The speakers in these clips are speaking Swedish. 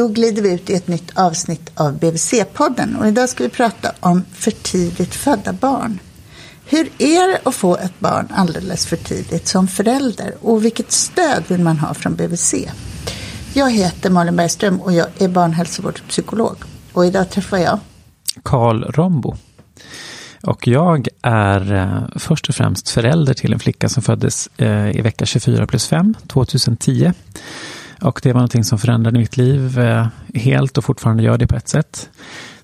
Då glider vi ut i ett nytt avsnitt av BVC-podden och idag ska vi prata om för tidigt födda barn. Hur är det att få ett barn alldeles för tidigt som förälder och vilket stöd vill man ha från BVC? Jag heter Malin Bergström och jag är barnhälsovårdspsykolog och idag träffar jag Karl Rombo. Och jag är eh, först och främst förälder till en flicka som föddes eh, i vecka 24 plus 5, 2010. Och det var någonting som förändrade mitt liv eh, helt och fortfarande gör det på ett sätt.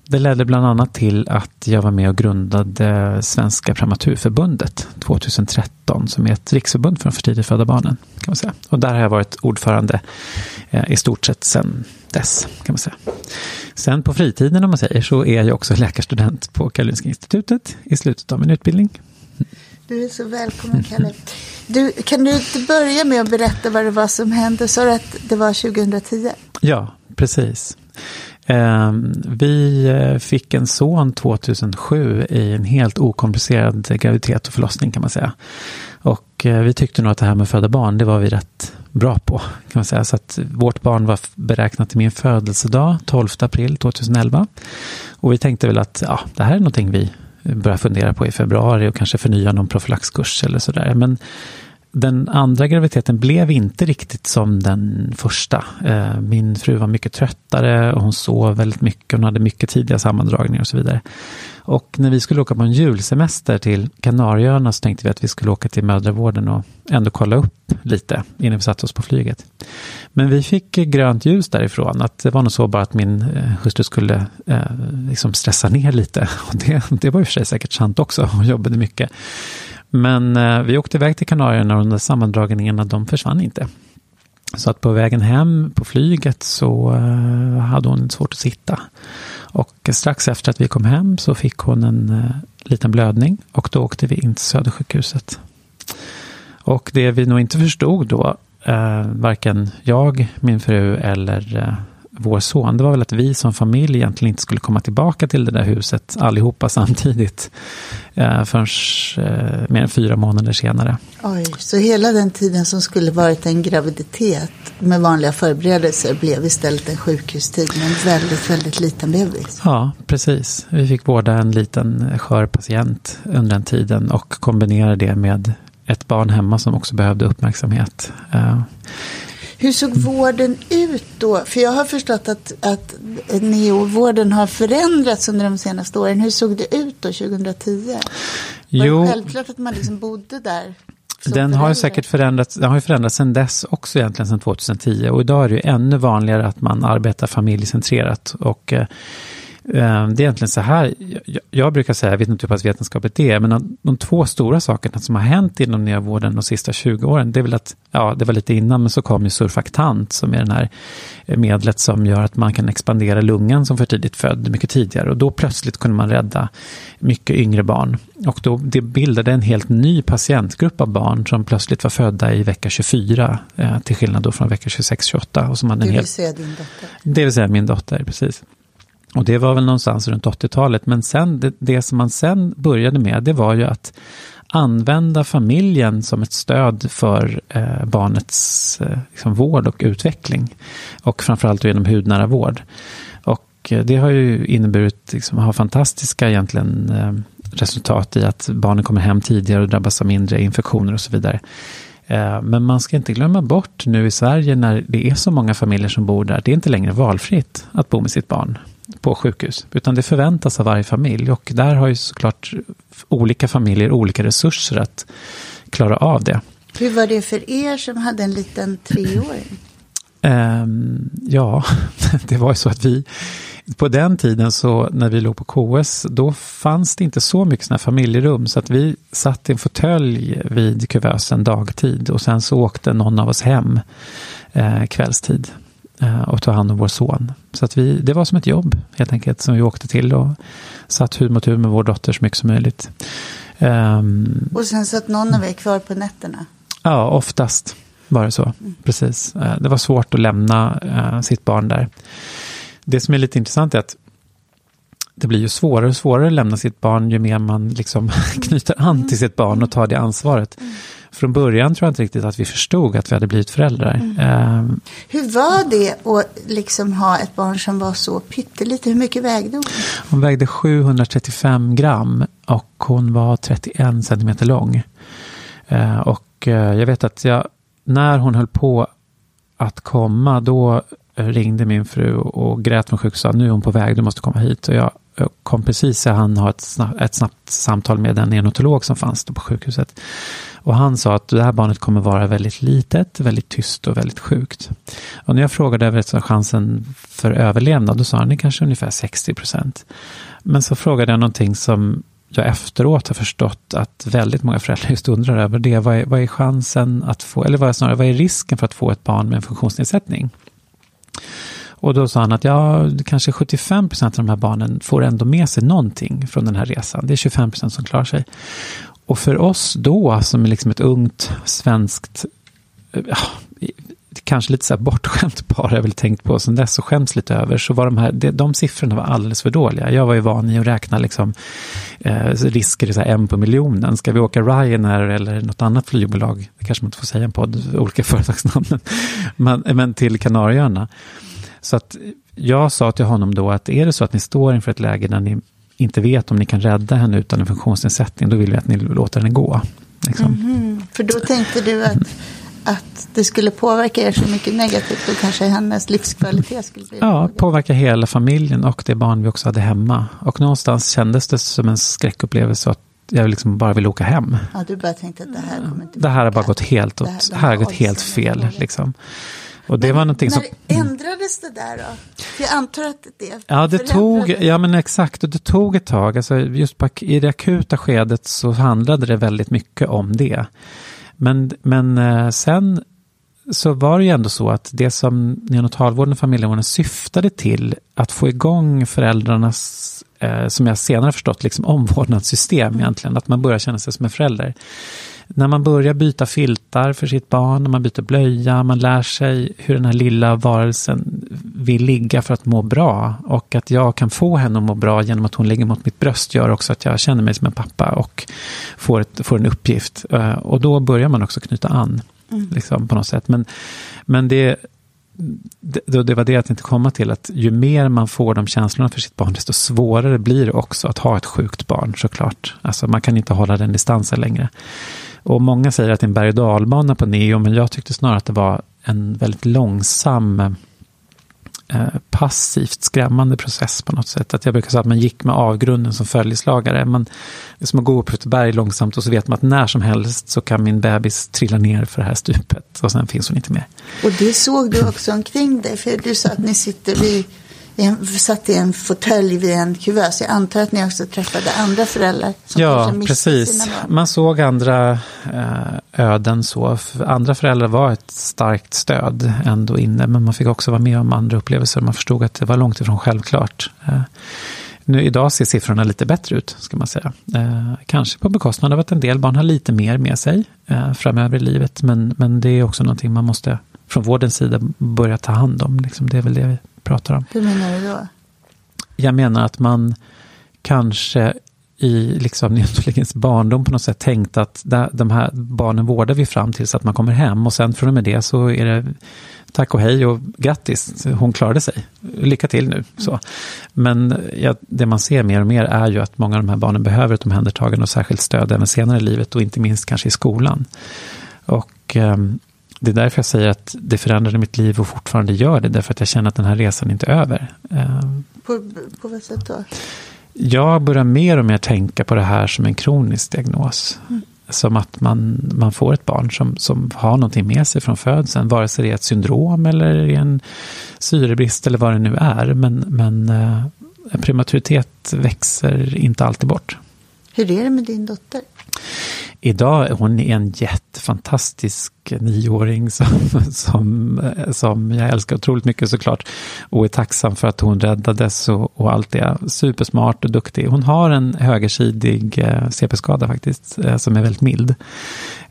Det ledde bland annat till att jag var med och grundade Svenska Prematurförbundet 2013 som är ett riksförbund för de för tidigt födda barnen. Kan man säga. Och där har jag varit ordförande eh, i stort sett sedan dess. kan man säga. Sen på fritiden om man säger så är jag också läkarstudent på Karolinska institutet i slutet av min utbildning. Du är så välkommen Kalle. Du, kan du inte börja med att berätta vad det var som hände? Sa du att det var 2010? Ja, precis. Ehm, vi eh, fick en son 2007 i en helt okomplicerad graviditet och förlossning kan man säga. Och eh, vi tyckte nog att det här med att föda barn, det var vi rätt bra på. kan man säga. Så att vårt barn var beräknat till min födelsedag, 12 april 2011. Och vi tänkte väl att ja, det här är någonting vi börja fundera på i februari och kanske förnya någon profylaxkurs eller sådär. Men den andra graviditeten blev inte riktigt som den första. Eh, min fru var mycket tröttare och hon sov väldigt mycket. Hon hade mycket tidiga sammandragningar och så vidare. Och när vi skulle åka på en julsemester till Kanarieöarna så tänkte vi att vi skulle åka till mödravården och ändå kolla upp lite innan vi satte oss på flyget. Men vi fick grönt ljus därifrån. Att det var nog så bara att min eh, hustru skulle eh, liksom stressa ner lite. Och det, det var i och för sig säkert sant också. Hon jobbade mycket. Men eh, vi åkte iväg till Kanarieöarna och de där sammandragningarna de försvann inte. Så att på vägen hem på flyget så eh, hade hon svårt att sitta. Och strax efter att vi kom hem så fick hon en eh, liten blödning och då åkte vi in till Södersjukhuset. Och det vi nog inte förstod då, uh, varken jag, min fru eller uh, vår son, det var väl att vi som familj egentligen inte skulle komma tillbaka till det där huset allihopa samtidigt. Eh, förrän eh, mer än fyra månader senare. Oj, så hela den tiden som skulle varit en graviditet med vanliga förberedelser blev istället en sjukhustid med en väldigt, väldigt liten bebis? Ja, precis. Vi fick vårda en liten skör patient under den tiden och kombinera det med ett barn hemma som också behövde uppmärksamhet. Eh, hur såg vården ut då? För jag har förstått att, att neovården har förändrats under de senaste åren. Hur såg det ut då 2010? Jo, var det självklart att man liksom bodde där? Den har säkert förändrats, den har ju förändrats sedan dess också egentligen sedan 2010 och idag är det ju ännu vanligare att man arbetar familjecentrerat och Eh, det är egentligen så här, jag brukar säga, jag vet inte hur pass vetenskapligt det är, men de två stora sakerna som har hänt inom neovården de sista 20 åren, det är väl att, ja, det var lite innan, men så kom ju surfaktant som är den här eh, medlet som gör att man kan expandera lungan som för tidigt född mycket tidigare och då plötsligt kunde man rädda mycket yngre barn. Och då, det bildade en helt ny patientgrupp av barn som plötsligt var födda i vecka 24, eh, till skillnad då från vecka 26-28. Det vill säga din dotter? Det vill säga min dotter, precis. Och det var väl någonstans runt 80-talet. Men sen, det, det, som man sen började med, det var ju att använda familjen som ett stöd för eh, barnets eh, liksom vård och utveckling. Och framförallt genom hudnära vård. Och eh, det har ju inneburit, liksom, har fantastiska egentligen eh, resultat i att barnen kommer hem tidigare och drabbas av mindre infektioner och så vidare. Eh, men man ska inte glömma bort nu i Sverige när det är så många familjer som bor där, det är inte längre valfritt att bo med sitt barn på sjukhus, utan det förväntas av varje familj. Och där har ju såklart olika familjer olika resurser att klara av det. Hur var det för er som hade en liten treåring? Um, ja, det var ju så att vi, på den tiden så när vi låg på KS, då fanns det inte så mycket sådana familjerum, så att vi satt i en fåtölj vid kuvösen dagtid och sen så åkte någon av oss hem eh, kvällstid. Eh, och ta hand om vår son. Så att vi, det var som ett jobb helt enkelt som vi åkte till och satt hud mot hud med vår dotter så mycket som möjligt. Um, och sen satt någon av er kvar på nätterna? Ja, oftast var det så. Mm. Precis. Eh, det var svårt att lämna uh, sitt barn där. Det som är lite intressant är att det blir ju svårare och svårare att lämna sitt barn ju mer man liksom knyter an till sitt barn och tar det ansvaret. Från början tror jag inte riktigt att vi förstod att vi hade blivit föräldrar. Mm. Eh, Hur var det att liksom ha ett barn som var så pyttelite? Hur mycket vägde hon? Hon vägde 735 gram och hon var 31 centimeter lång. Eh, och eh, jag vet att jag, när hon höll på att komma, då ringde min fru och grät från sjukhuset och sa nu är hon på väg, du måste komma hit. Och jag kom precis, han har ett snabbt, ett snabbt samtal med en neonatolog som fanns på sjukhuset. Och han sa att det här barnet kommer vara väldigt litet, väldigt tyst och väldigt sjukt. Och när jag frågade över chansen för överlevnad, då sa han det kanske ungefär 60 procent. Men så frågade jag någonting som jag efteråt har förstått att väldigt många föräldrar just undrar över det. Vad är, vad är chansen att få, eller vad är, snarare, vad är risken för att få ett barn med en funktionsnedsättning? Och då sa han att ja, kanske 75 procent av de här barnen får ändå med sig någonting från den här resan. Det är 25 procent som klarar sig. Och för oss då, som är liksom ett ungt svenskt, eh, ja, kanske lite så här bortskämt par jag väl tänkt på sen dess och skäms lite över, så var de här, de, de siffrorna var alldeles för dåliga. Jag var ju van i att räkna liksom, eh, risker i så här en på miljonen. Ska vi åka Ryanair eller något annat flygbolag, det kanske man inte får säga en podd, olika företagsnamn, men, men till Kanarieöarna. Så att jag sa till honom då att är det så att ni står inför ett läge där ni inte vet om ni kan rädda henne utan en funktionsnedsättning, då vill vi att ni låter henne gå. Liksom. Mm -hmm. För då tänkte du att, att det skulle påverka er så mycket negativt och kanske hennes livskvalitet skulle bli Ja, påverka hela familjen och det barn vi också hade hemma. Och någonstans kändes det som en skräckupplevelse att jag liksom bara vill åka hem. Ja, du bara tänkte att det här kommer inte Det här har bara gått helt, åt, det här, det här har gått helt fel. Liksom. Och det men, var någonting som... ändrades det där då? För jag antar att det Ja, det tog, ja men exakt, och det tog ett tag. Alltså just på, i det akuta skedet så handlade det väldigt mycket om det. Men, men eh, sen så var det ju ändå så att det som neonatalvården och familjevården syftade till att få igång föräldrarnas, eh, som jag senare förstått, liksom omvårdnadssystem egentligen, att man börjar känna sig som en förälder när man börjar byta filtar för sitt barn, när man byter blöja, man lär sig hur den här lilla varelsen vill ligga för att må bra. Och att jag kan få henne att må bra genom att hon ligger mot mitt bröst gör också att jag känner mig som en pappa och får, ett, får en uppgift. Eh, och då börjar man också knyta an. Mm. Liksom, på något sätt. Men, men det, det, det var det jag tänkte komma till, att ju mer man får de känslorna för sitt barn, desto svårare blir det också att ha ett sjukt barn såklart. Alltså man kan inte hålla den distansen längre. Och många säger att det är en berg och dalbana på Neo, men jag tyckte snarare att det var en väldigt långsam eh, passivt skrämmande process på något sätt. Att jag brukar säga att man gick med avgrunden som följeslagare. Men det är som att gå upp ett berg långsamt och så vet man att när som helst så kan min bebis trilla ner för det här stupet och sen finns hon inte mer. Och det såg du också omkring dig, för du sa att ni sitter vid en, satt i en fåtölj vid en kuvös. Jag antar att ni också träffade andra föräldrar som Ja, precis. Man såg andra eh, öden så. Andra föräldrar var ett starkt stöd ändå inne, men man fick också vara med om andra upplevelser. Man förstod att det var långt ifrån självklart. Eh, nu idag ser siffrorna lite bättre ut, ska man säga. Eh, kanske på bekostnad av att en del barn har lite mer med sig eh, framöver i livet, men, men det är också någonting man måste från vårdens sida börja ta hand om. Liksom, det är väl det pratar om. Hur menar du då? Jag menar att man kanske i liksom neonatologens barndom på något sätt tänkt att de här barnen vårdar vi fram tills att man kommer hem och sen från och med det så är det tack och hej och grattis, hon klarade sig. Lycka till nu. Så. Men ja, det man ser mer och mer är ju att många av de här barnen behöver ett omhändertagande och särskilt stöd även senare i livet och inte minst kanske i skolan. Och um, det är därför jag säger att det förändrade mitt liv och fortfarande gör det. Därför att jag känner att den här resan inte är över. Ehm, på, på vad sätt då? Jag börjar mer och mer tänka på det här som en kronisk diagnos. Mm. Som att man, man får ett barn som, som har någonting med sig från födseln. Vare sig det är ett syndrom eller en syrebrist eller vad det nu är. Men, men eh, prematuritet växer inte alltid bort. Hur är det med din dotter? Idag är hon en jättefantastisk nioåring som, som, eh, som jag älskar otroligt mycket såklart. Och är tacksam för att hon räddades och, och allt det. Supersmart och duktig. Hon har en högersidig eh, CP-skada faktiskt, eh, som är väldigt mild.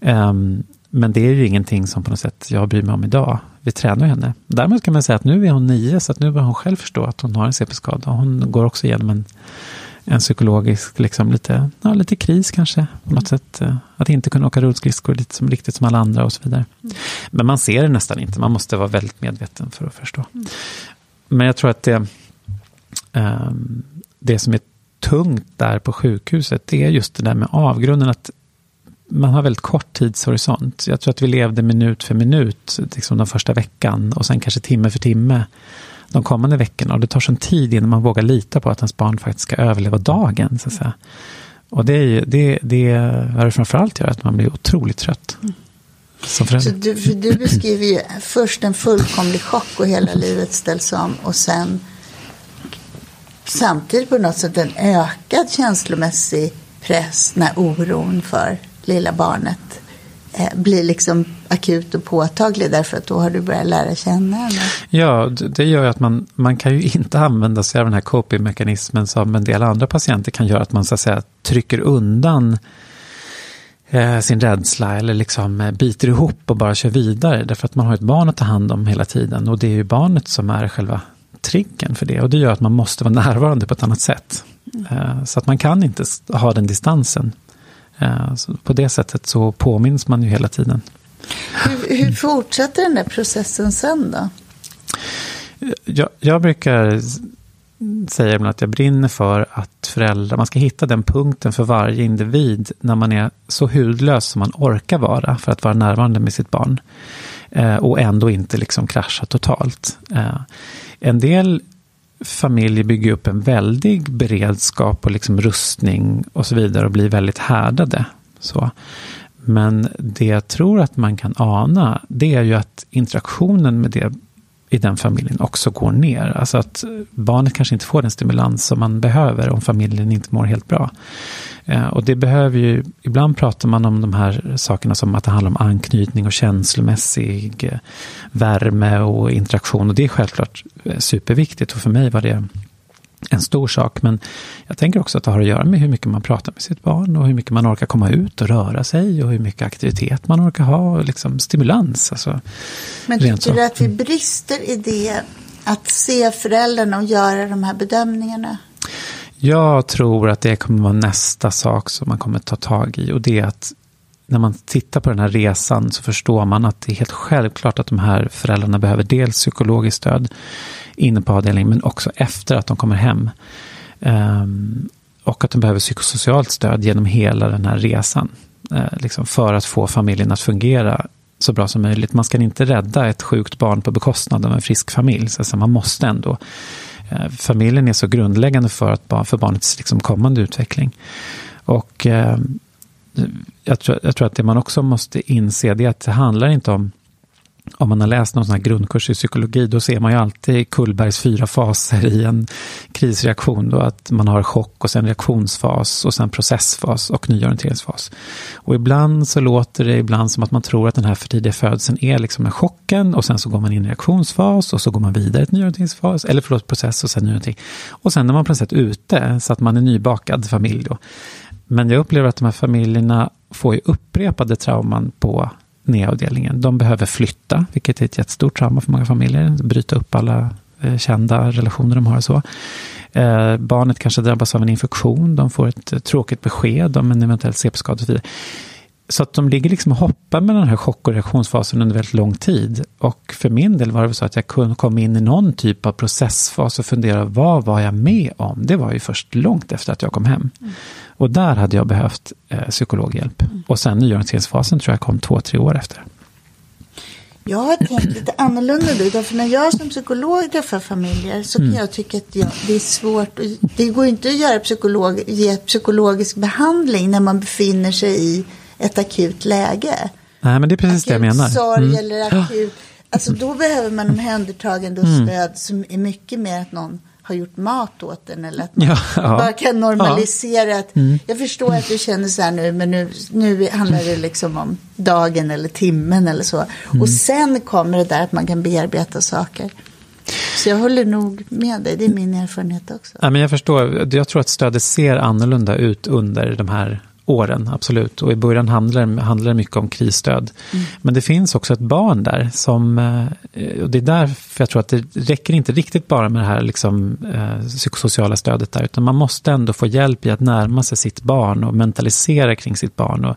Um, men det är ju ingenting som på något sätt jag bryr mig om idag. Vi tränar henne. Däremot kan man säga att nu är hon nio, så att nu börjar hon själv förstå att hon har en CP-skada. Hon går också igenom en en psykologisk, liksom lite, ja, lite kris kanske. På något sätt. Eh, att inte kunna åka rullskridskor lite som, riktigt som alla andra och så vidare. Mm. Men man ser det nästan inte, man måste vara väldigt medveten för att förstå. Mm. Men jag tror att det, um, det som är tungt där på sjukhuset, det är just det där med avgrunden. att man har väldigt kort tidshorisont. Jag tror att vi levde minut för minut liksom den första veckan och sen kanske timme för timme de kommande veckorna. Och det tar sån tid innan man vågar lita på att ens barn faktiskt ska överleva dagen. Så att säga. Och det, är, det, det är det framförallt gör att man blir otroligt trött. Mm. Så du, du beskriver ju först en fullkomlig chock och hela livet ställs om och sen samtidigt på något sätt en ökad känslomässig press när oron för lilla barnet eh, blir liksom akut och påtaglig därför att då har du börjat lära känna henne. Ja, det gör ju att man, man kan ju inte använda sig av den här coping-mekanismen som en del andra patienter kan göra, att man så att säga trycker undan eh, sin rädsla eller liksom eh, biter ihop och bara kör vidare. Därför att man har ett barn att ta hand om hela tiden och det är ju barnet som är själva triggern för det. Och det gör att man måste vara närvarande på ett annat sätt. Mm. Så att man kan inte ha den distansen. Så på det sättt så påminns man ju hela tiden. Hur, hur fortsätter den där processen sen då? Jag, jag brukar säga ibland att jag brinner för att föräldrar, man ska hitta den punkten för varje individ när man är så hudlös som man orkar vara för att vara närvarande med sitt barn. Eh, och ändå inte liksom krascha totalt. Eh, en del familjer bygger upp en väldig beredskap och liksom rustning och så vidare och blir väldigt härdade. Så. Men det jag tror att man kan ana, det är ju att interaktionen med det i den familjen också går ner. Alltså att barnet kanske inte får den stimulans som man behöver om familjen inte mår helt bra. Eh, och det behöver ju, ibland pratar man om de här sakerna som att det handlar om anknytning och känslomässig eh, värme och interaktion. Och det är självklart eh, superviktigt och för mig var det en stor sak. Men jag tänker också att det har att göra med hur mycket man pratar med sitt barn och hur mycket man orkar komma ut och röra sig och hur mycket aktivitet man orkar ha och liksom stimulans. Alltså, men tycker du att vi brister i det, att se föräldrarna och göra de här bedömningarna? Jag tror att det kommer vara nästa sak som man kommer ta tag i och det är att när man tittar på den här resan så förstår man att det är helt självklart att de här föräldrarna behöver dels psykologiskt stöd inne på avdelningen, men också efter att de kommer hem. Um, och att de behöver psykosocialt stöd genom hela den här resan. Uh, liksom för att få familjen att fungera så bra som möjligt. Man ska inte rädda ett sjukt barn på bekostnad av en frisk familj. Så man måste ändå. Eh, familjen är så grundläggande för, att, för barnets liksom kommande utveckling. Och eh, jag, tror, jag tror att det man också måste inse det är att det handlar inte om om man har läst någon sån här grundkurs i psykologi, då ser man ju alltid Kullbergs fyra faser i en krisreaktion. Då att man har chock och sen reaktionsfas och sen processfas och nyorienteringsfas. Och ibland så låter det ibland som att man tror att den här för tidiga födseln är liksom den chocken och sen så går man in i reaktionsfas och så går man vidare till nyorienteringsfas, eller förlåt, process och sen nyorientering. Och sen är man på något sätt ute, så att man är nybakad familj då. Men jag upplever att de här familjerna får ju upprepade trauman på NEA-avdelningen. De behöver flytta, vilket är ett jättestort trauma för många familjer. Bryta upp alla eh, kända relationer de har och så. Eh, barnet kanske drabbas av en infektion, de får ett eh, tråkigt besked om en eventuell CP-skada och så vidare. Så att de ligger liksom och hoppar med den här chock och reaktionsfasen under väldigt lång tid. Och för min del var det så att jag kunde komma in i någon typ av processfas och fundera, vad var jag med om? Det var ju först långt efter att jag kom hem. Mm. Och där hade jag behövt eh, psykologhjälp. Mm. Och sen nyorienteringsfasen tror jag kom två, tre år efter. Jag har tänkt lite annorlunda nu. För när jag som psykolog träffar familjer så kan mm. jag tycka att jag, det är svårt. Det går inte att göra psykolog, ge psykologisk behandling när man befinner sig i ett akut läge. Nej, men det är precis akut det jag menar. sorg mm. eller akut. Alltså då behöver man omhändertagande och mm. stöd som är mycket mer att någon har gjort mat åt den eller att man ja, ja. bara kan normalisera. Ja. Att, mm. Jag förstår att du känner så här nu, men nu, nu handlar det liksom om dagen eller timmen eller så. Mm. Och sen kommer det där att man kan bearbeta saker. Så jag håller nog med dig, det är min erfarenhet också. Ja, men jag förstår, jag tror att stödet ser annorlunda ut under de här åren, absolut. Och i början handlar, handlar det mycket om krisstöd. Mm. Men det finns också ett barn där som, eh, och det är därför jag tror att det räcker inte riktigt bara med det här liksom, eh, psykosociala stödet där, utan man måste ändå få hjälp i att närma sig sitt barn och mentalisera kring sitt barn och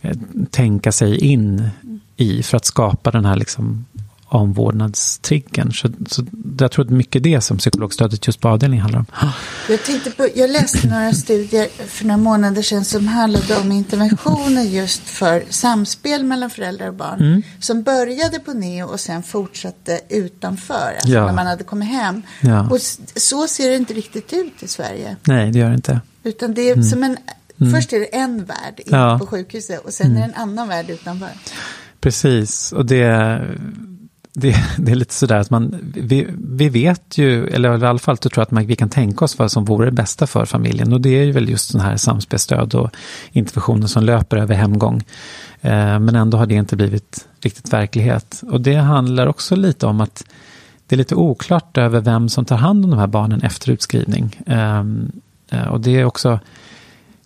eh, tänka sig in i för att skapa den här liksom omvårdnadstriggern. Så, så jag tror att mycket det som psykologstödet just på avdelningen handlar om. Jag, tänkte på, jag läste några studier för några månader sedan som handlade om interventioner just för samspel mellan föräldrar och barn. Mm. Som började på neo och sen fortsatte utanför, alltså ja. när man hade kommit hem. Ja. Och så ser det inte riktigt ut i Sverige. Nej, det gör det inte. Utan det är mm. som en, mm. först är det en värld inne ja. på sjukhuset och sen är det en annan värld utanför. Precis, och det det, det, är lite sådär att man, vi, vi vet ju, eller i alla fall så tror jag att man, vi kan tänka oss vad som vore det bästa för familjen. Och det är ju väl just sådana här samspelsstöd och interventioner som löper över hemgång. Eh, men ändå har det inte blivit riktigt verklighet. Och det handlar också lite om att det är lite oklart över vem som tar hand om de här barnen efter utskrivning. Eh, eh och det är också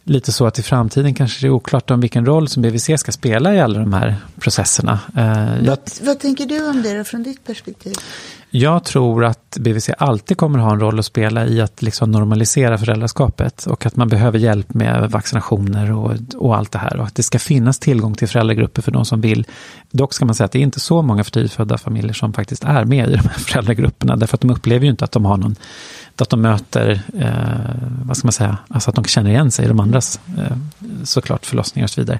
lite så att i framtiden kanske det är oklart om vilken roll som BVC ska spela i alla de här processerna. Eh, vad, vad tänker du om det då, från ditt perspektiv? Jag tror att BVC alltid kommer ha en roll att spela i att liksom normalisera föräldraskapet och att man behöver hjälp med vaccinationer och, och allt det här och att det ska finnas tillgång till föräldragrupper för de som vill. Dock ska man säga att det är inte så många för tidigt födda familjer som faktiskt är med i de här föräldragrupperna därför att de upplever ju inte att de har någon att de möter, eh, vad ska man säga, alltså att de känner igen sig i de andras eh, såklart förlossningar och så vidare.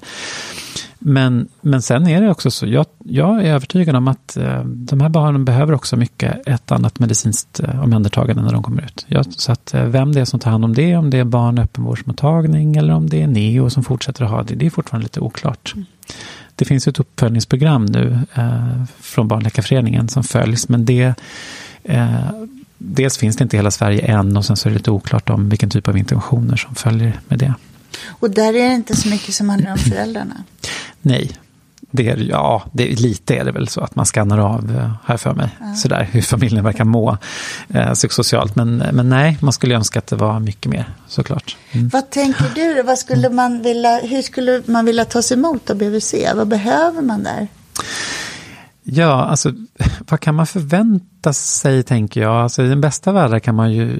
Men, men sen är det också så, jag, jag är övertygad om att eh, de här barnen behöver också mycket ett annat medicinskt eh, omhändertagande när de kommer ut. Jag, så att eh, vem det är som tar hand om det, om det är barn öppenvårdsmottagning eller om det är NEO som fortsätter att ha det, det är fortfarande lite oklart. Mm. Det finns ett uppföljningsprogram nu eh, från Barnläkarföreningen som följs, men det eh, dels finns det inte i hela Sverige än och sen så är det lite oklart om vilken typ av interventioner som följer med det. Och där är det inte så mycket som handlar om föräldrarna? Nej, det är, ja, det, lite är det väl så att man skannar av, eh, här för mig, ja. sådär, hur familjen verkar må eh, psykosocialt. Men, men nej, man skulle önska att det var mycket mer, såklart. Mm. Vad tänker du? Vad skulle man vilja, hur skulle man vilja tas emot av BVC? Vad behöver man där? Ja, alltså vad kan man förvänta sig, tänker jag. Alltså, I den bästa världen kan man ju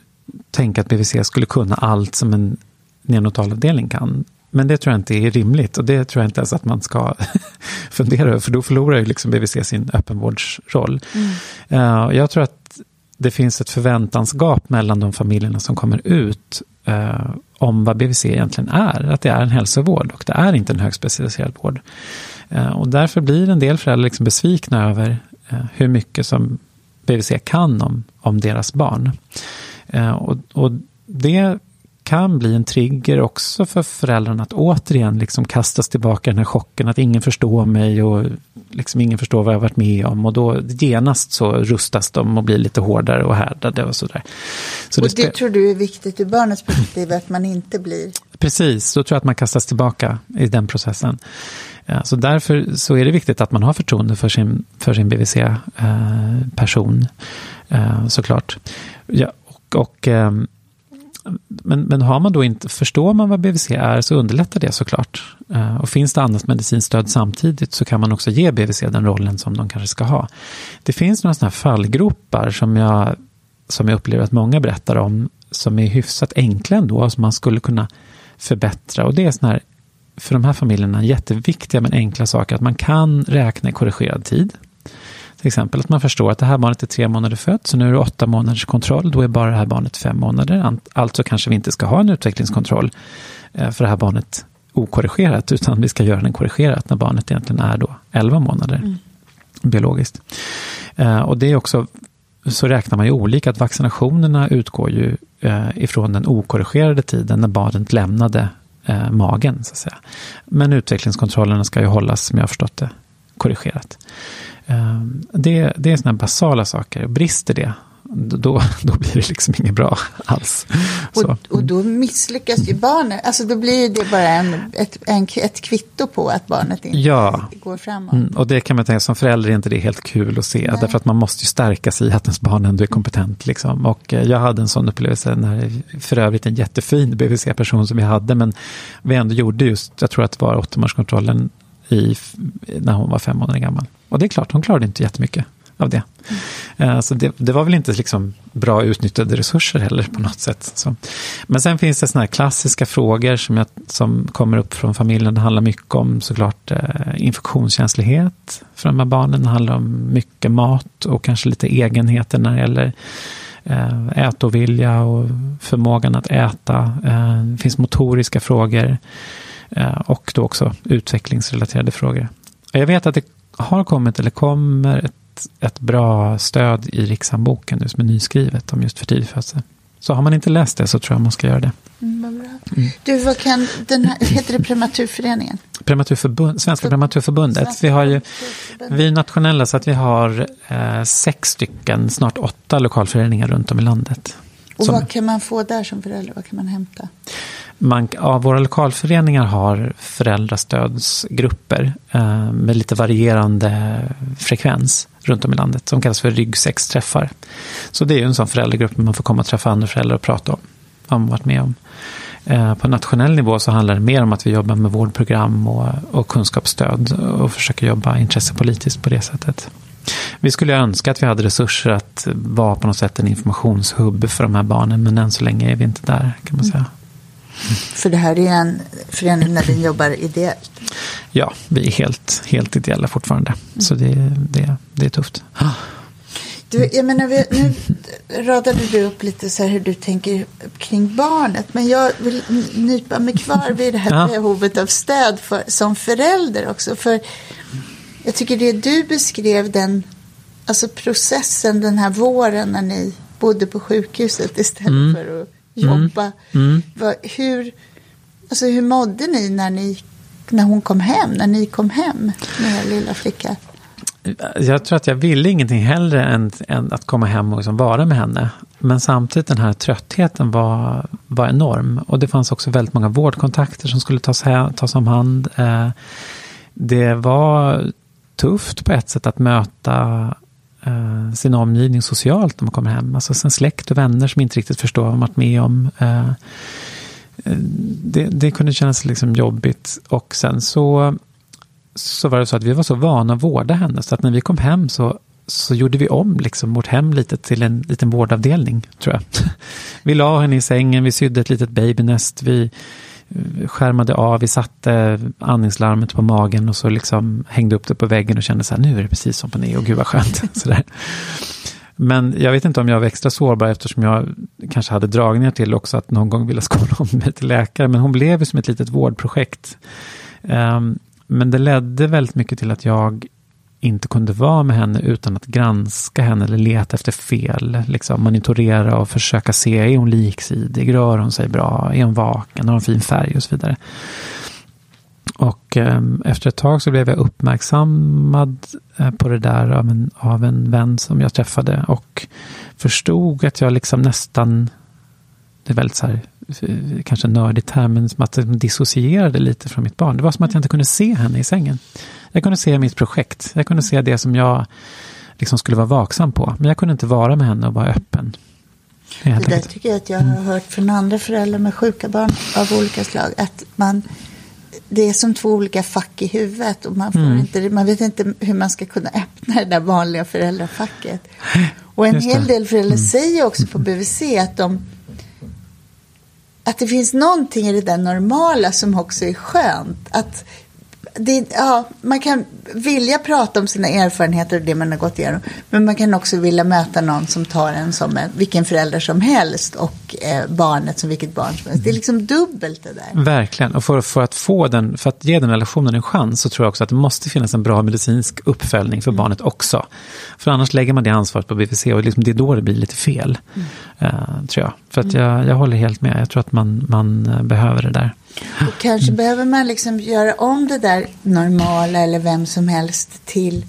tänka att BVC skulle kunna allt som en neonatalavdelning kan. Men det tror jag inte är rimligt och det tror jag inte ens att man ska fundera över, för då förlorar ju liksom BVC sin öppenvårdsroll. Mm. Uh, jag tror att det finns ett förväntansgap mellan de familjerna som kommer ut uh, om vad BVC egentligen är. Att det är en hälsovård och det är inte en högspecialiserad vård. Uh, och därför blir en del föräldrar liksom besvikna över hur mycket som BVC kan om, om deras barn. och, och det kan bli en trigger också för föräldrarna att återigen liksom kastas tillbaka den här chocken att ingen förstår mig och liksom ingen förstår vad jag varit med om och då genast så rustas de och blir lite hårdare och härdade och sådär. Så och det, det tror du är viktigt ur barnets perspektiv att man inte blir? Precis, då tror jag att man kastas tillbaka i den processen. Så därför så är det viktigt att man har förtroende för sin, för sin BVC-person, eh, eh, såklart. Ja, och, och ehm, men, men har man då inte, förstår man vad BVC är så underlättar det såklart. Eh, och finns det annat medicinstöd samtidigt så kan man också ge BVC den rollen som de kanske ska ha. Det finns några sådana här fallgropar som jag, som jag upplever att många berättar om som är hyfsat enkla ändå, som man skulle kunna förbättra. Och det är sådana här, för de här familjerna, jätteviktiga men enkla saker. Att man kan räkna i korrigerad tid. Till exempel att man förstår att det här barnet är tre månader fött, så nu är det åtta månaders kontroll, då är bara det här barnet fem månader. Alltså kanske vi inte ska ha en utvecklingskontroll eh, för det här barnet okorrigerat, utan vi ska göra den korrigerat när barnet egentligen är då 11 månader mm. biologiskt. Eh, och det är också, så räknar man ju olika, att vaccinationerna utgår ju eh, ifrån den okorrigerade tiden när barnet lämnade Eh, magen, så att säga. Men utvecklingskontrollerna ska ju hållas, som jag har förstått det, korrigerat. Eh, det, det är sådana basala saker. Brister det, då, då blir det liksom inget bra alls. Och, och då misslyckas ju barnet. Alltså då blir det bara en, ett, en, ett kvitto på att barnet inte ja. går framåt. Mm, och det kan man tänka, som förälder är inte det helt kul att se. Nej. Därför att man måste ju stärka sig i att ens barn ändå är kompetent. Liksom. Och eh, jag hade en sån upplevelse när, för övrigt en jättefin BVC-person som vi hade, men vi ändå gjorde just, jag tror att det var åttamånaderskontrollen i, när hon var fem månader gammal. Och det är klart, hon klarade inte jättemycket av det. Mm. Så det, det, var väl inte liksom bra utnyttjade resurser heller på något sätt. Så. Men sen finns det såna här klassiska frågor som, jag, som kommer upp från familjen. Det handlar mycket om såklart eh, infektionskänslighet för de här barnen. Det handlar om mycket mat och kanske lite egenheter när det gäller eh, ätovilja och förmågan att äta. Det finns motoriska frågor och då också utvecklingsrelaterade frågor. Jag vet att det har kommit eller kommer ett ett, bra stöd i rikshandboken nu som är nyskrivet om just för tidig födsel. Så har man inte läst det så tror jag man ska göra det. Mm. Mm. Du, vad kan den här, heter det Prematurföreningen? Prematurförbund, Svenska Prematurförbundet. Svenska vi har ju, vi är nationella så att vi har eh, sex stycken, snart åtta lokalföreningar runt om i landet. Och som, vad kan man få där som förälder? Vad kan man hämta? Man, ja, våra lokalföreningar har föräldrastödsgrupper eh, med lite varierande frekvens runt om i landet som kallas för ryggsäcksträffar. Så det är en sån föräldragrupp man får komma och träffa andra föräldrar och prata om vad man varit med om. Eh, på nationell nivå så handlar det mer om att vi jobbar med vårdprogram och, och kunskapsstöd och försöker jobba intressepolitiskt på det sättet. Vi skulle önska att vi hade resurser att vara på något sätt en informationshubb för de här barnen, men än så länge är vi inte där kan man säga. För det här är en förening när vi jobbar ideellt? Ja, vi är helt, helt ideella fortfarande. Mm. Så det, det, det är tufft. Du, jag menar, nu radade du upp lite så här hur du tänker kring barnet. Men jag vill nypa mig kvar vid det här behovet av stöd för, som förälder också. För jag tycker det du beskrev, den alltså processen den här våren när ni bodde på sjukhuset istället mm. för att jobba. Mm. Mm. Hur, alltså hur mådde ni när, ni när hon kom hem, när ni kom hem med lilla flicka? Jag tror att jag ville ingenting hellre än, än att komma hem och liksom vara med henne. Men samtidigt den här tröttheten var, var enorm. Och det fanns också väldigt många vårdkontakter som skulle tas, tas om hand. Eh, det var tufft på ett sätt att möta eh, sin omgivning socialt när man kommer hem. Alltså sen släkt och vänner som inte riktigt förstår vad man varit med om. Eh, det, det, kunde kännas liksom jobbigt. Och sen så, så var det så att vi var så vana att vårda henne. Så att när vi kom hem så, så gjorde vi om liksom vårt hem lite till en liten vårdavdelning, tror jag. Vi la henne i sängen, vi sydde ett litet babynest. Vi, skärmade av, vi satte andningslarmet på magen och så liksom hängde upp det på väggen och kände så här, nu är det precis som på Neo, gud vad skönt. så Men jag vet inte om jag var extra sårbar eftersom jag kanske hade dragningar till också att någon gång vilja skola om mig till läkare. Men hon blev ju som ett litet vårdprojekt. Um, men det ledde väldigt mycket till att jag inte kunde vara med henne utan att granska henne eller leta efter fel. Liksom monitorera och försöka se, är hon liksidig? Rör hon sig bra? Är hon vaken? Har hon fin färg? Och så vidare. Och eh, efter ett tag så blev jag uppmärksammad eh, på det där av en, av en vän som jag träffade och förstod att jag liksom nästan, det är väldigt så här, kanske nördigt här, men som att jag dissocierade lite från mitt barn. Det var som att jag inte kunde se henne i sängen. Jag kunde se mitt projekt. Jag kunde se det som jag liksom skulle vara vaksam på. Men jag kunde inte vara med henne och vara öppen. Det där tycker jag att jag har hört från andra föräldrar med sjuka barn av olika slag. Att man, det är som två olika fack i huvudet. Och man, får mm. inte, man vet inte hur man ska kunna öppna det där vanliga föräldrafacket. Och en hel del föräldrar mm. säger också på BVC att de att det finns någonting i det där normala som också är skönt. Att det, ja, man kan vilja prata om sina erfarenheter och det man har gått igenom. Men man kan också vilja möta någon som tar en som en, vilken förälder som helst och eh, barnet som vilket barn som helst. Det är liksom dubbelt det där. Verkligen, och för, för, att få den, för att ge den relationen en chans så tror jag också att det måste finnas en bra medicinsk uppföljning för mm. barnet också. För annars lägger man det ansvaret på BVC och liksom det är då det blir lite fel. Mm. Uh, tror jag. För att mm. jag, jag håller helt med, jag tror att man, man eh, behöver det där. Och kanske behöver man liksom göra om det där normala eller vem som helst till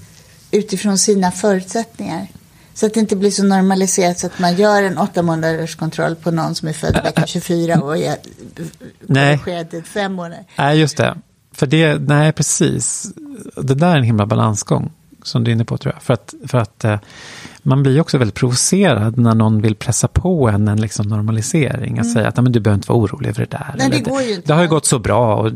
utifrån sina förutsättningar. Så att det inte blir så normaliserat så att man gör en åtta månaders kontroll på någon som är född vecka 24 och är korrigerad i fem månader. Nej, just det. För det, nej precis. Det där är en himla balansgång som du är inne på tror jag. För att, för att eh, man blir också väldigt provocerad när någon vill pressa på en en liksom normalisering. Att säga att "Nej, men du behöver inte vara orolig över det där. Mm. Nej, det går ju inte. det har ju gått så bra och,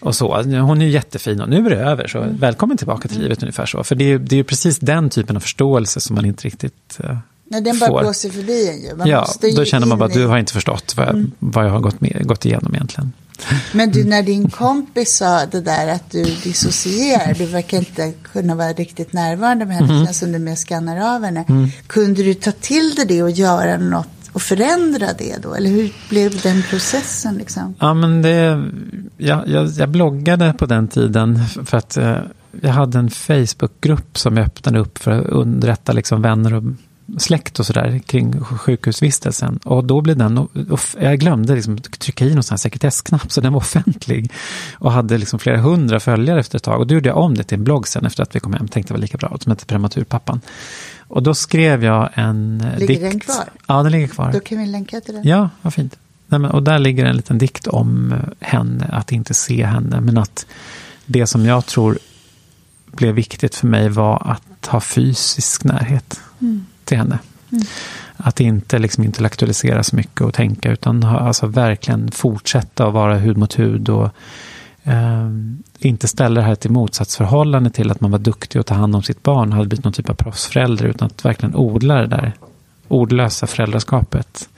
och så. Hon är ju jättefin och nu är det över. Så Mm. välkommen tillbaka till livet ungefär så. För det är det är ju precis den typen av förståelse som man inte riktigt eh, Nej, den bara får. blåser förbi en ju. Man Ja, då känner man bara att i- Mm. du har inte förstått vad jag, vad jag har gått, med, gått igenom egentligen. Men Mm. du, när din kompis sa det där att du dissocierar, du verkar inte kunna vara riktigt närvarande med henne, Mm. som du mer skannar av henne. Kunde du ta till dig det och göra något och förändra det då? Eller hur blev den processen liksom? Ja, men det, jag, jag, jag bloggade på den tiden för att eh, jag hade en Facebookgrupp som jag öppnade upp för att underrätta liksom vänner och släkt och sådär kring sjukhusvistelsen. Och då blev den, jag glömde liksom trycka i någon sån sekretessknapp så den var offentlig. Och hade liksom flera hundra följare efter ett tag. Och då gjorde jag om det till en blogg sen efter att vi kom hem. Tänkte det var lika bra, som hette Prematurpappan. Och då skrev jag en eh, Ligger dikt. den kvar? Ja, den ligger kvar. Då kan vi länka till den. Ja, vad fint. Nej, men, och där ligger en liten dikt om eh, henne, att inte se henne. Men att det som jag tror blev viktigt för mig var att ha fysisk närhet till henne. Att inte liksom intellektualisera så mycket och tänka utan ha, alltså verkligen fortsätta att vara hud mot hud. och eh, Inte ställa det här till motsatsförhållande till att man var duktig att ta hand om sitt barn och hade blivit någon typ av proffsförälder utan att verkligen odla det där ordlösa föräldraskapet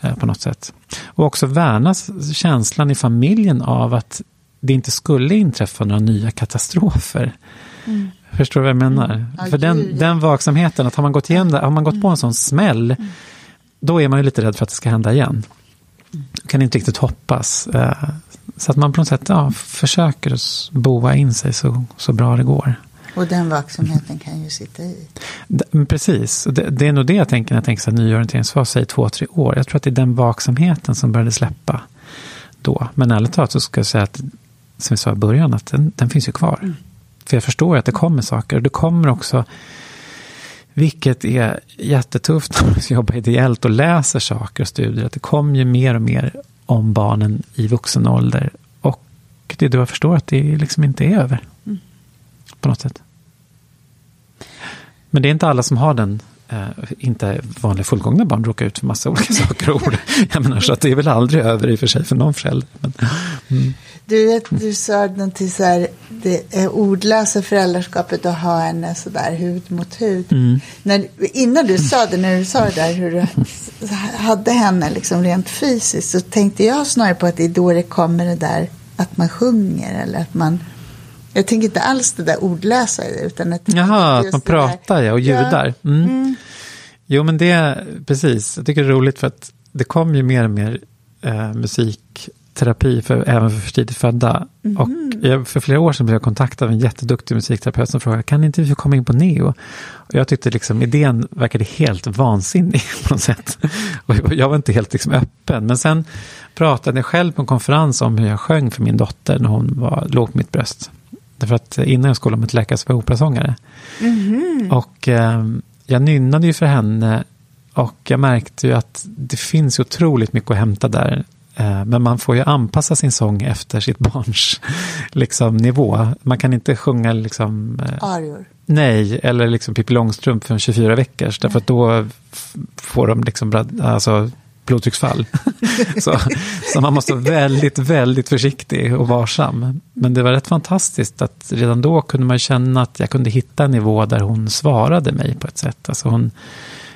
eh, på något sätt. Och också värna känslan i familjen av att det inte skulle inträffa några nya katastrofer. Förstår du vad jag menar? Ja, För den, den vaksamheten, att har man gått igenom har man gått på en sån smäll, då är man ju lite rädd för att det ska hända igen. Kan inte riktigt hoppas. Eh, Så att man på något sätt ja, försöker boa in sig så, så bra det går. Och den vaksamheten kan ju sitta i. Precis, det, det är nog det jag tänker när jag tänker så här, nyorienteringsfas, säg två, tre år. Jag tror att det är den vaksamheten som började släppa då. Men ärligt talat så ska jag säga att, som vi sa i början, att den, den finns ju kvar. För jag förstår ju att det kommer saker. Och det kommer också, vilket är jättetufft när man ska jobba ideellt och läser saker och studier, att det kommer ju mer och mer om barnen i vuxen ålder. Och det jag förstår att det liksom inte är över. På något sätt. Men det är inte alla som har den, eh, inte vanliga fullgångna barn råkar ut för massa olika saker och ord. Jag menar, så att det är väl aldrig över i och för sig för någon förälder. Men, mm. Du, du sa någonting så här, det är ordlösa föräldraskapet att ha henne så där hud mot hud. Mm. När, innan du sa det, när du sa det där hur du hade henne liksom rent fysiskt så tänkte jag snarare på att det är då det kommer det där att man sjunger eller att man jag tänker inte alls det där ordlösa i det utan att Jaha, att man pratar ja, och ljudar. Mm. Mm. Jo, men det, precis. Jag tycker det är roligt för att det kommer ju mer och mer eh, musikterapi för, även för för tidigt födda. Och jag, för flera år sedan blev jag kontaktad av en jätteduktig musikterapeut som frågade, kan inte vi få komma in på neo? Och jag tyckte liksom idén verkade helt vansinnig på något sätt. Och jag var inte helt liksom öppen. Men sen pratade jag själv på en konferens om hur jag sjöng för min dotter när hon var, låg på mitt bröst. Därför att innan jag skolade mig till läkare så var jag operasångare. Och eh, jag nynnade ju för henne och jag märkte ju att det finns otroligt mycket att hämta där. Eh, men man får ju anpassa sin sång efter sitt barns liksom, nivå. Man kan inte sjunga liksom, eh, Arior. nej eller liksom Pippi Långstrump för en 24 veckors. Därför att då får de liksom, alltså, blodtrycksfall. så, så man måste vara väldigt, väldigt försiktig och varsam. Men det var rätt fantastiskt att redan då kunde man känna att jag kunde hitta en nivå där hon svarade mig på ett sätt. Alltså hon,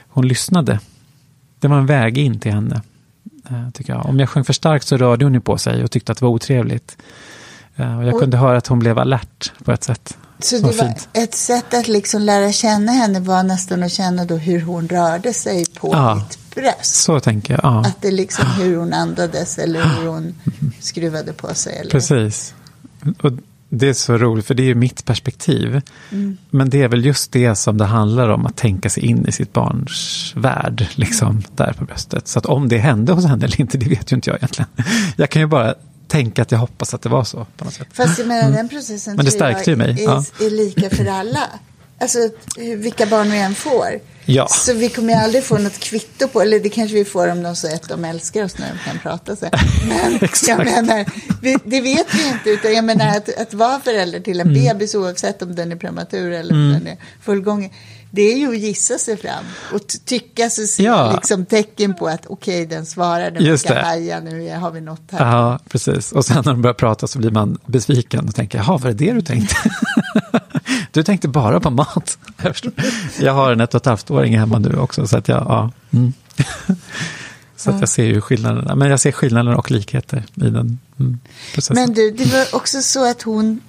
hon lyssnade. Det var en väg in till henne, eh, tycker jag. Om jag sjöng för starkt så rörde hon ju på sig och tyckte att det var otrevligt. Eh, Och jag kunde höra att hon blev alert på ett sätt. Så det var ett sätt att liksom lära känna henne var nästan att känna då hur hon rörde sig på Ja. ditt bröst. Så tänker jag. Ja. Att det liksom hur hon andades eller hur hon skruvade på sig. Eller? Precis. Och det är så roligt, för det är ju mitt perspektiv. Men det är väl just det som det handlar om, att tänka sig in i sitt barns värld, liksom, där på bröstet. Så att om det hände hos henne eller inte, det vet ju inte jag egentligen. Jag kan ju bara tänka att jag hoppas att det var så, på något sätt. Fast jag menar den processen Mm. Men det stärkte ju mig, är, ja. är lika för alla. alltså, vilka barn vi än får. Ja. Så vi kommer ju aldrig få något kvitto på, eller det kanske vi får om de säger att de älskar oss när de kan prata så. Men jag menar, vi, det vet vi inte. Utan jag menar att, att vara förälder till en mm. bebis, oavsett om den är prematur eller om mm. den är fullgången, det är ju att gissa sig fram och tycka sig se ja. liksom tecken på att okej, okay, den svarar, den ska haja, nu har vi något här. Ja, precis. Och sen när de börjar prata så blir man besviken och tänker, jaha, var det det du tänkte? du tänkte bara på mat. Jag har en ett och ett halvt-åring hemma nu också, så att jag, ja. Mm. Så att jag ser ju skillnaderna, men jag ser skillnader och likheter i den mm, processen. Men du, det var också så att hon,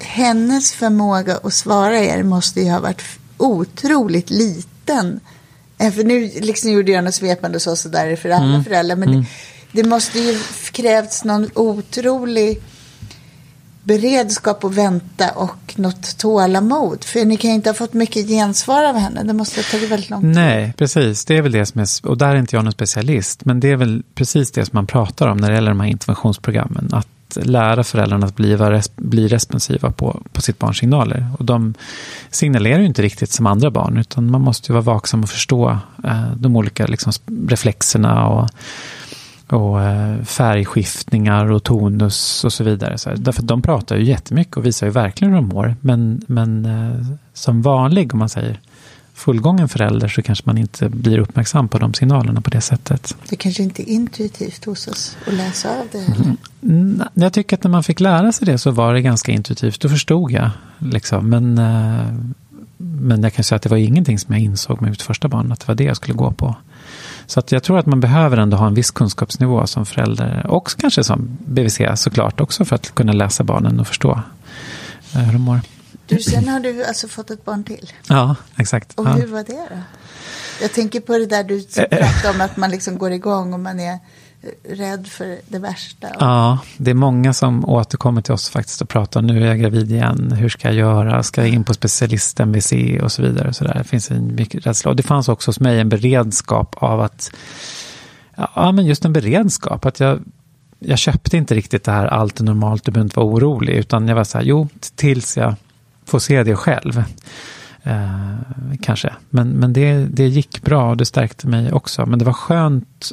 hennes förmåga att svara er måste ju ha varit otroligt liten. Eh, för nu liksom gjorde jag något svepande så, så där för alla mm. föräldrar. Men mm. det, det, måste ju krävts någon otrolig beredskap att vänta och något tålamod. För ni kan ju inte ha fått mycket gensvar av henne. Det måste ha tagit väldigt lång tid. Nej, precis. Det är väl det som är, och där är inte jag någon specialist, men det är väl precis det som man pratar om när det gäller de här interventionsprogrammen. Att lära föräldrarna att bli, bli responsiva på, på sitt barns signaler. Och de signalerar ju inte riktigt som andra barn, utan man måste ju vara vaksam och förstå eh, de olika liksom, reflexerna och, och eh, färgskiftningar och tonus och så vidare. Så därför att de pratar ju jättemycket och visar ju verkligen hur de mår. Men, men eh, som vanlig, om man säger, fullgången förälder så kanske man inte blir uppmärksam på de signalerna på det sättet. Det kanske inte är intuitivt hos oss att läsa av det heller. Mm, jag tycker att när man fick lära sig det så var det ganska intuitivt. Då förstod jag. Liksom. Men, eh, men jag kan säga att det var ingenting som jag insåg med mitt första barn, att det var det jag skulle gå på. Så att jag tror att man behöver ändå ha en viss kunskapsnivå som förälder och kanske som BVC såklart också för att kunna läsa barnen och förstå eh, hur de mår. Du, sen har du alltså fått ett barn till. Ja, exakt. Och ja. hur var det då? Jag tänker på det där du pratade om att man liksom går igång och man är rädd för det värsta. Ja, det är många som återkommer till oss faktiskt och pratar nu är jag gravid igen, hur ska jag göra, ska jag in på specialist MVC och så vidare. Så där. Det finns en mycket rädsla. Och det fanns också hos mig en beredskap av att, ja men just en beredskap, att jag jag köpte inte riktigt det här allt är normalt, du behöver inte vara orolig, utan jag var så här, jo, tills jag får se det själv. Eh, kanske. Men, men det, det gick bra och det stärkte mig också. Men det var skönt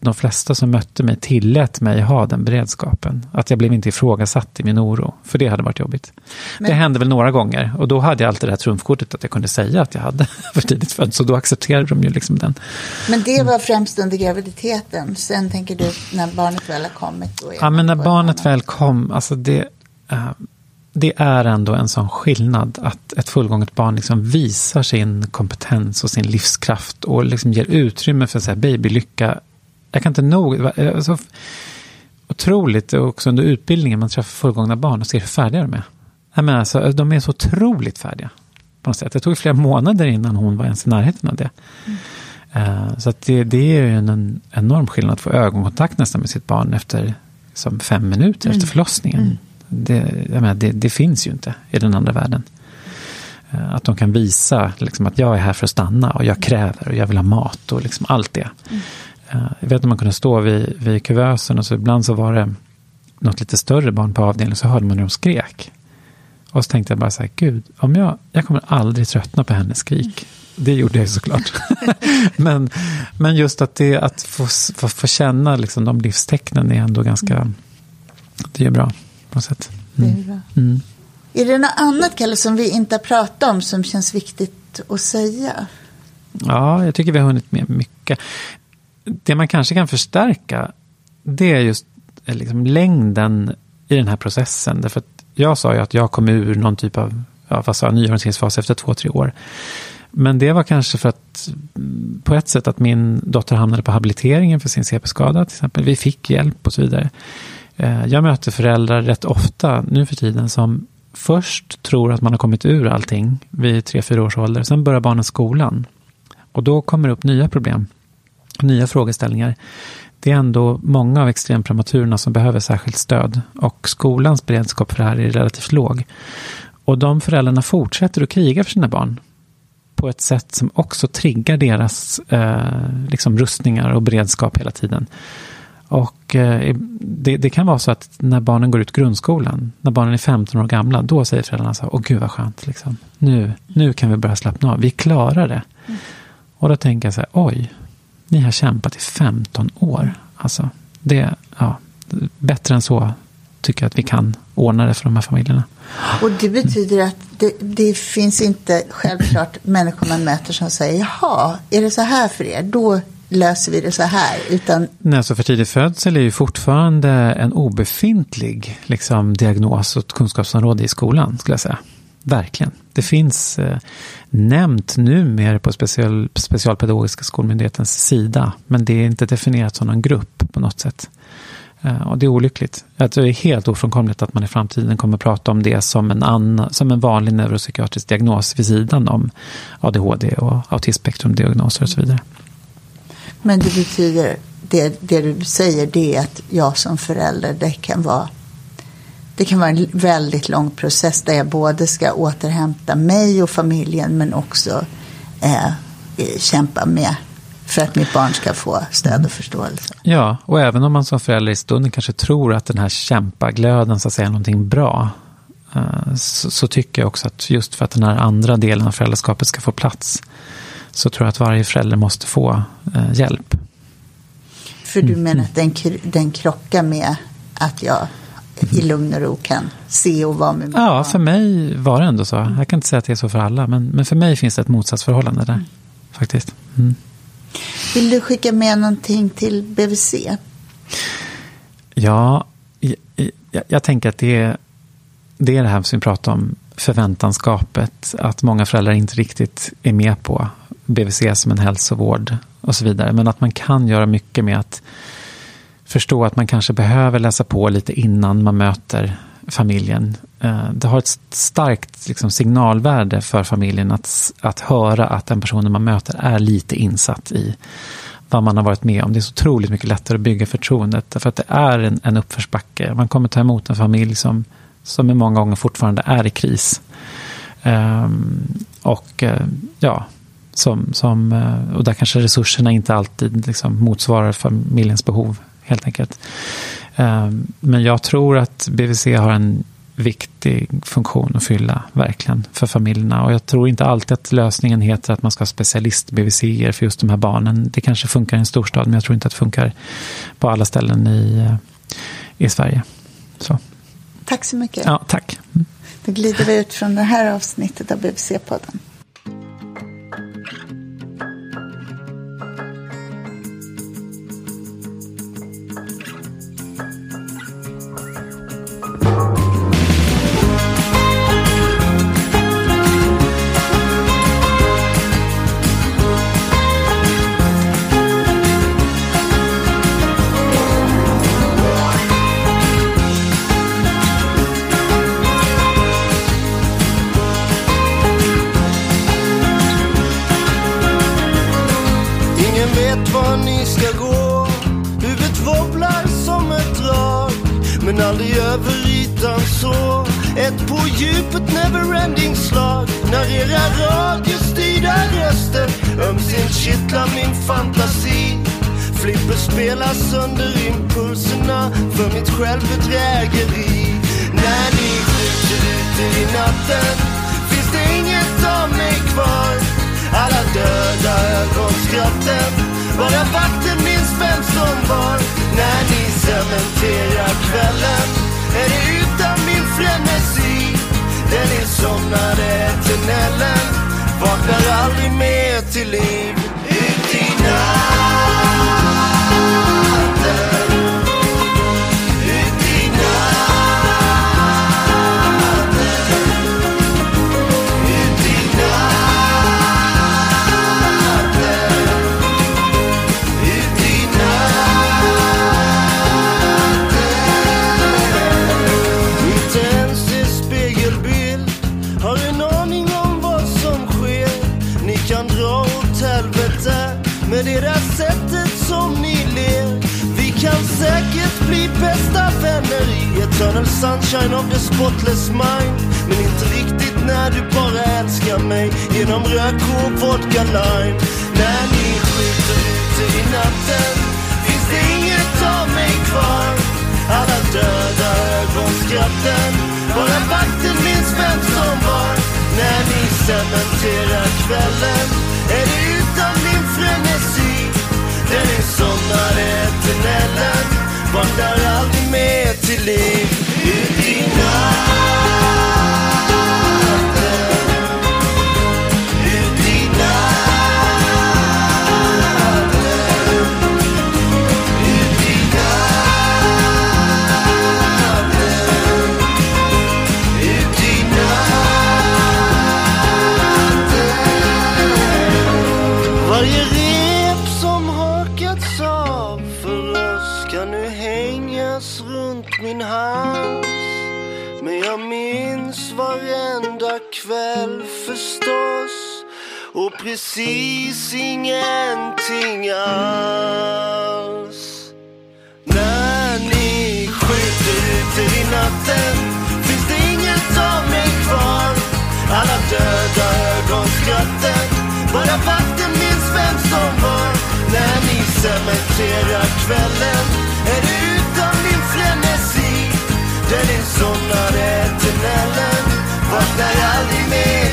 de flesta som mötte mig tillät mig ha den beredskapen. Att jag blev inte ifrågasatt i min oro. För det hade varit jobbigt. Men... Det hände väl några gånger. Och då hade jag alltid det här trumfkortet att jag kunde säga att jag hade för tidigt född. Så då accepterade de ju liksom den. Men det var främst under graviditeten. Sen tänker du när barnet väl har kommit. ja, men när barnet väl kom. Alltså det, uh, det är ändå en sån skillnad att ett fullgånget barn liksom visar sin kompetens och sin livskraft och liksom ger utrymme för så här babylycka. Jag kan inte nog... Alltså, otroligt, också under utbildningen, man träffar fullgångna barn och ser hur färdiga de är. Jag menar, alltså, de är så otroligt färdiga. På något sätt. Det tog flera månader innan hon var ens i närheten av det. Mm. Uh, så det, det är ju en, en enorm skillnad att få ögonkontakt nästan med sitt barn efter som fem minuter mm. efter förlossningen. Mm. Det, menar, det, det, finns ju inte i den andra världen. Eh, att de kan visa liksom, att jag är här för att stanna och jag kräver och jag vill ha mat och liksom allt det. Mm. Eh, jag vet att man kunde stå vid, vid kuvösen och så ibland så var det något lite större barn på avdelningen så hörde man hur de skrek. Och så tänkte jag bara så här, gud, om jag, jag kommer aldrig tröttna på hennes skrik. Det gjorde jag såklart. men, men just att, det, att få, få, få känna liksom de livstecknen är ändå ganska, det är bra något sätt. Mm. Det är, bra. Mm. är det något annat, Kalle, som vi inte har pratat om som känns viktigt att säga? Ja, jag tycker vi har hunnit med mycket. Det man kanske kan förstärka, det är just eh, liksom längden i den här processen. Därför att jag sa ju att jag kom ur någon typ av ja, vad sa, nyorienteringsfas efter två, tre år. Men det var kanske för att mm, på ett sätt att min dotter hamnade på habiliteringen för sin CP-skada till exempel. Vi fick hjälp och så vidare. Eh, jag möter föräldrar rätt ofta nu för tiden som först tror att man har kommit ur allting vid tre fyra års ålder. Sen börjar barnen skolan. Och då kommer det upp nya problem, nya frågeställningar. Det är ändå många av extremprematurerna som behöver särskilt stöd. Och skolans beredskap för det här är relativt låg. Och de föräldrarna fortsätter att kriga för sina barn på ett sätt som också triggar deras eh, liksom rustningar och beredskap hela tiden. Och eh, det, det, kan vara så att när barnen går ut grundskolan, när barnen är 15 år gamla, då säger föräldrarna så här, åh gud vad skönt, liksom. nu, nu kan vi börja slappna av, vi klarar det. Mm. Och då tänker jag så här, oj, ni har kämpat i 15 år. Alltså, det, ja, bättre än så tycker jag att vi kan ordna det för de här familjerna. Och det betyder att det, det, finns inte självklart människor man möter som säger, jaha, är det så här för er? Då löser vi det så här. Utan... Nej, så för tidig födsel är ju fortfarande en obefintlig liksom, diagnos och kunskapsområde i skolan, skulle jag säga. Verkligen. Det finns eh, nämnt numera på special, Specialpedagogiska skolmyndighetens sida, men det är inte definierat som någon grupp på något sätt. Eh, och det är olyckligt. det är helt ofrånkomligt att man i framtiden kommer prata om det som en, anna, som en vanlig neuropsykiatrisk diagnos vid sidan om ADHD och autismspektrumdiagnoser och så vidare. Men det betyder, det, det du säger det är att jag som förälder, det kan vara det kan vara en väldigt lång process där jag både ska återhämta mig och familjen men också eh, kämpa med för att mitt barn ska få stöd och förståelse. Ja, och även om man som förälder i stunden kanske tror att den här kämpaglöden så att säga är någonting bra eh, så, så, tycker jag också att just för att den här andra delen av föräldraskapet ska få plats så tror jag att varje förälder måste få eh, hjälp. För du menar att den, den krockar med att jag i lugn och ro kan se och vara med? Ja, för mig var det ändå så. Jag kan inte säga att det är så för alla, men, men för mig finns det ett motsatsförhållande där. Faktiskt. Mm. Vill du skicka med någonting till BVC? Ja, jag, jag tänker att det är, det är det här som vi pratar om, förväntanskapet. Att många föräldrar inte riktigt är med på BVC som en hälsovård och så vidare. Men att man kan göra mycket med att förstå att man kanske behöver läsa på lite innan man möter familjen. Eh, det har ett starkt liksom, signalvärde för familjen att, att höra att den personen man möter är lite insatt i vad man har varit med om. Det är så otroligt mycket lättare att bygga förtroendet. Därför att det är en, en uppförsbacke. Man kommer ta emot en familj som, som många gånger fortfarande är i kris. Um, och eh, ja, som, som, eh, och där kanske resurserna inte alltid liksom motsvarar familjens behov helt enkelt. Um, men jag tror att BVC har en viktig funktion att fylla, verkligen, för familjerna. Och jag tror inte alltid att lösningen heter att man ska ha specialist BVC för just de här barnen. Det kanske funkar i en storstad, men jag tror inte att det funkar på alla ställen i, eh, i Sverige. Så. Tack så mycket. Ja, tack. Mm. Då glider vi ut från det här avsnittet av BVC-podden. spelas under impulserna för mitt självbedrägeri. När ni skjuter ut er i natten finns det inget av mig kvar. Alla döda ögonskratten, bara vakten minns vem som var. När ni cementerar kvällen är det utan min frenesi. Den somnade eternellen vaknar aldrig mer till liv. Sunshine of the spotless mind. Men inte riktigt när du bara älskar mig Genom rök och vodka lime. När ni skjuter ute i natten Finns det inget av mig kvar. Alla döda ögonskratten Bara vakten minns vem som var. När ni cementerar kvällen Är det utan min frenesi. Den insomnade tunneln Vaknar aldrig mer till liv. Varje rep som hakats av för oss kan nu hängas runt min hals. Men jag minns varenda kväll förstås och precis ingenting alls. När ni skjuter ut er i natten finns det inget av mig kvar. Alla döda ögonskratten Bara när ni cementerar kvällen. Är det utan min frenesi? Den insomnade eternellen Vaknar aldrig mer.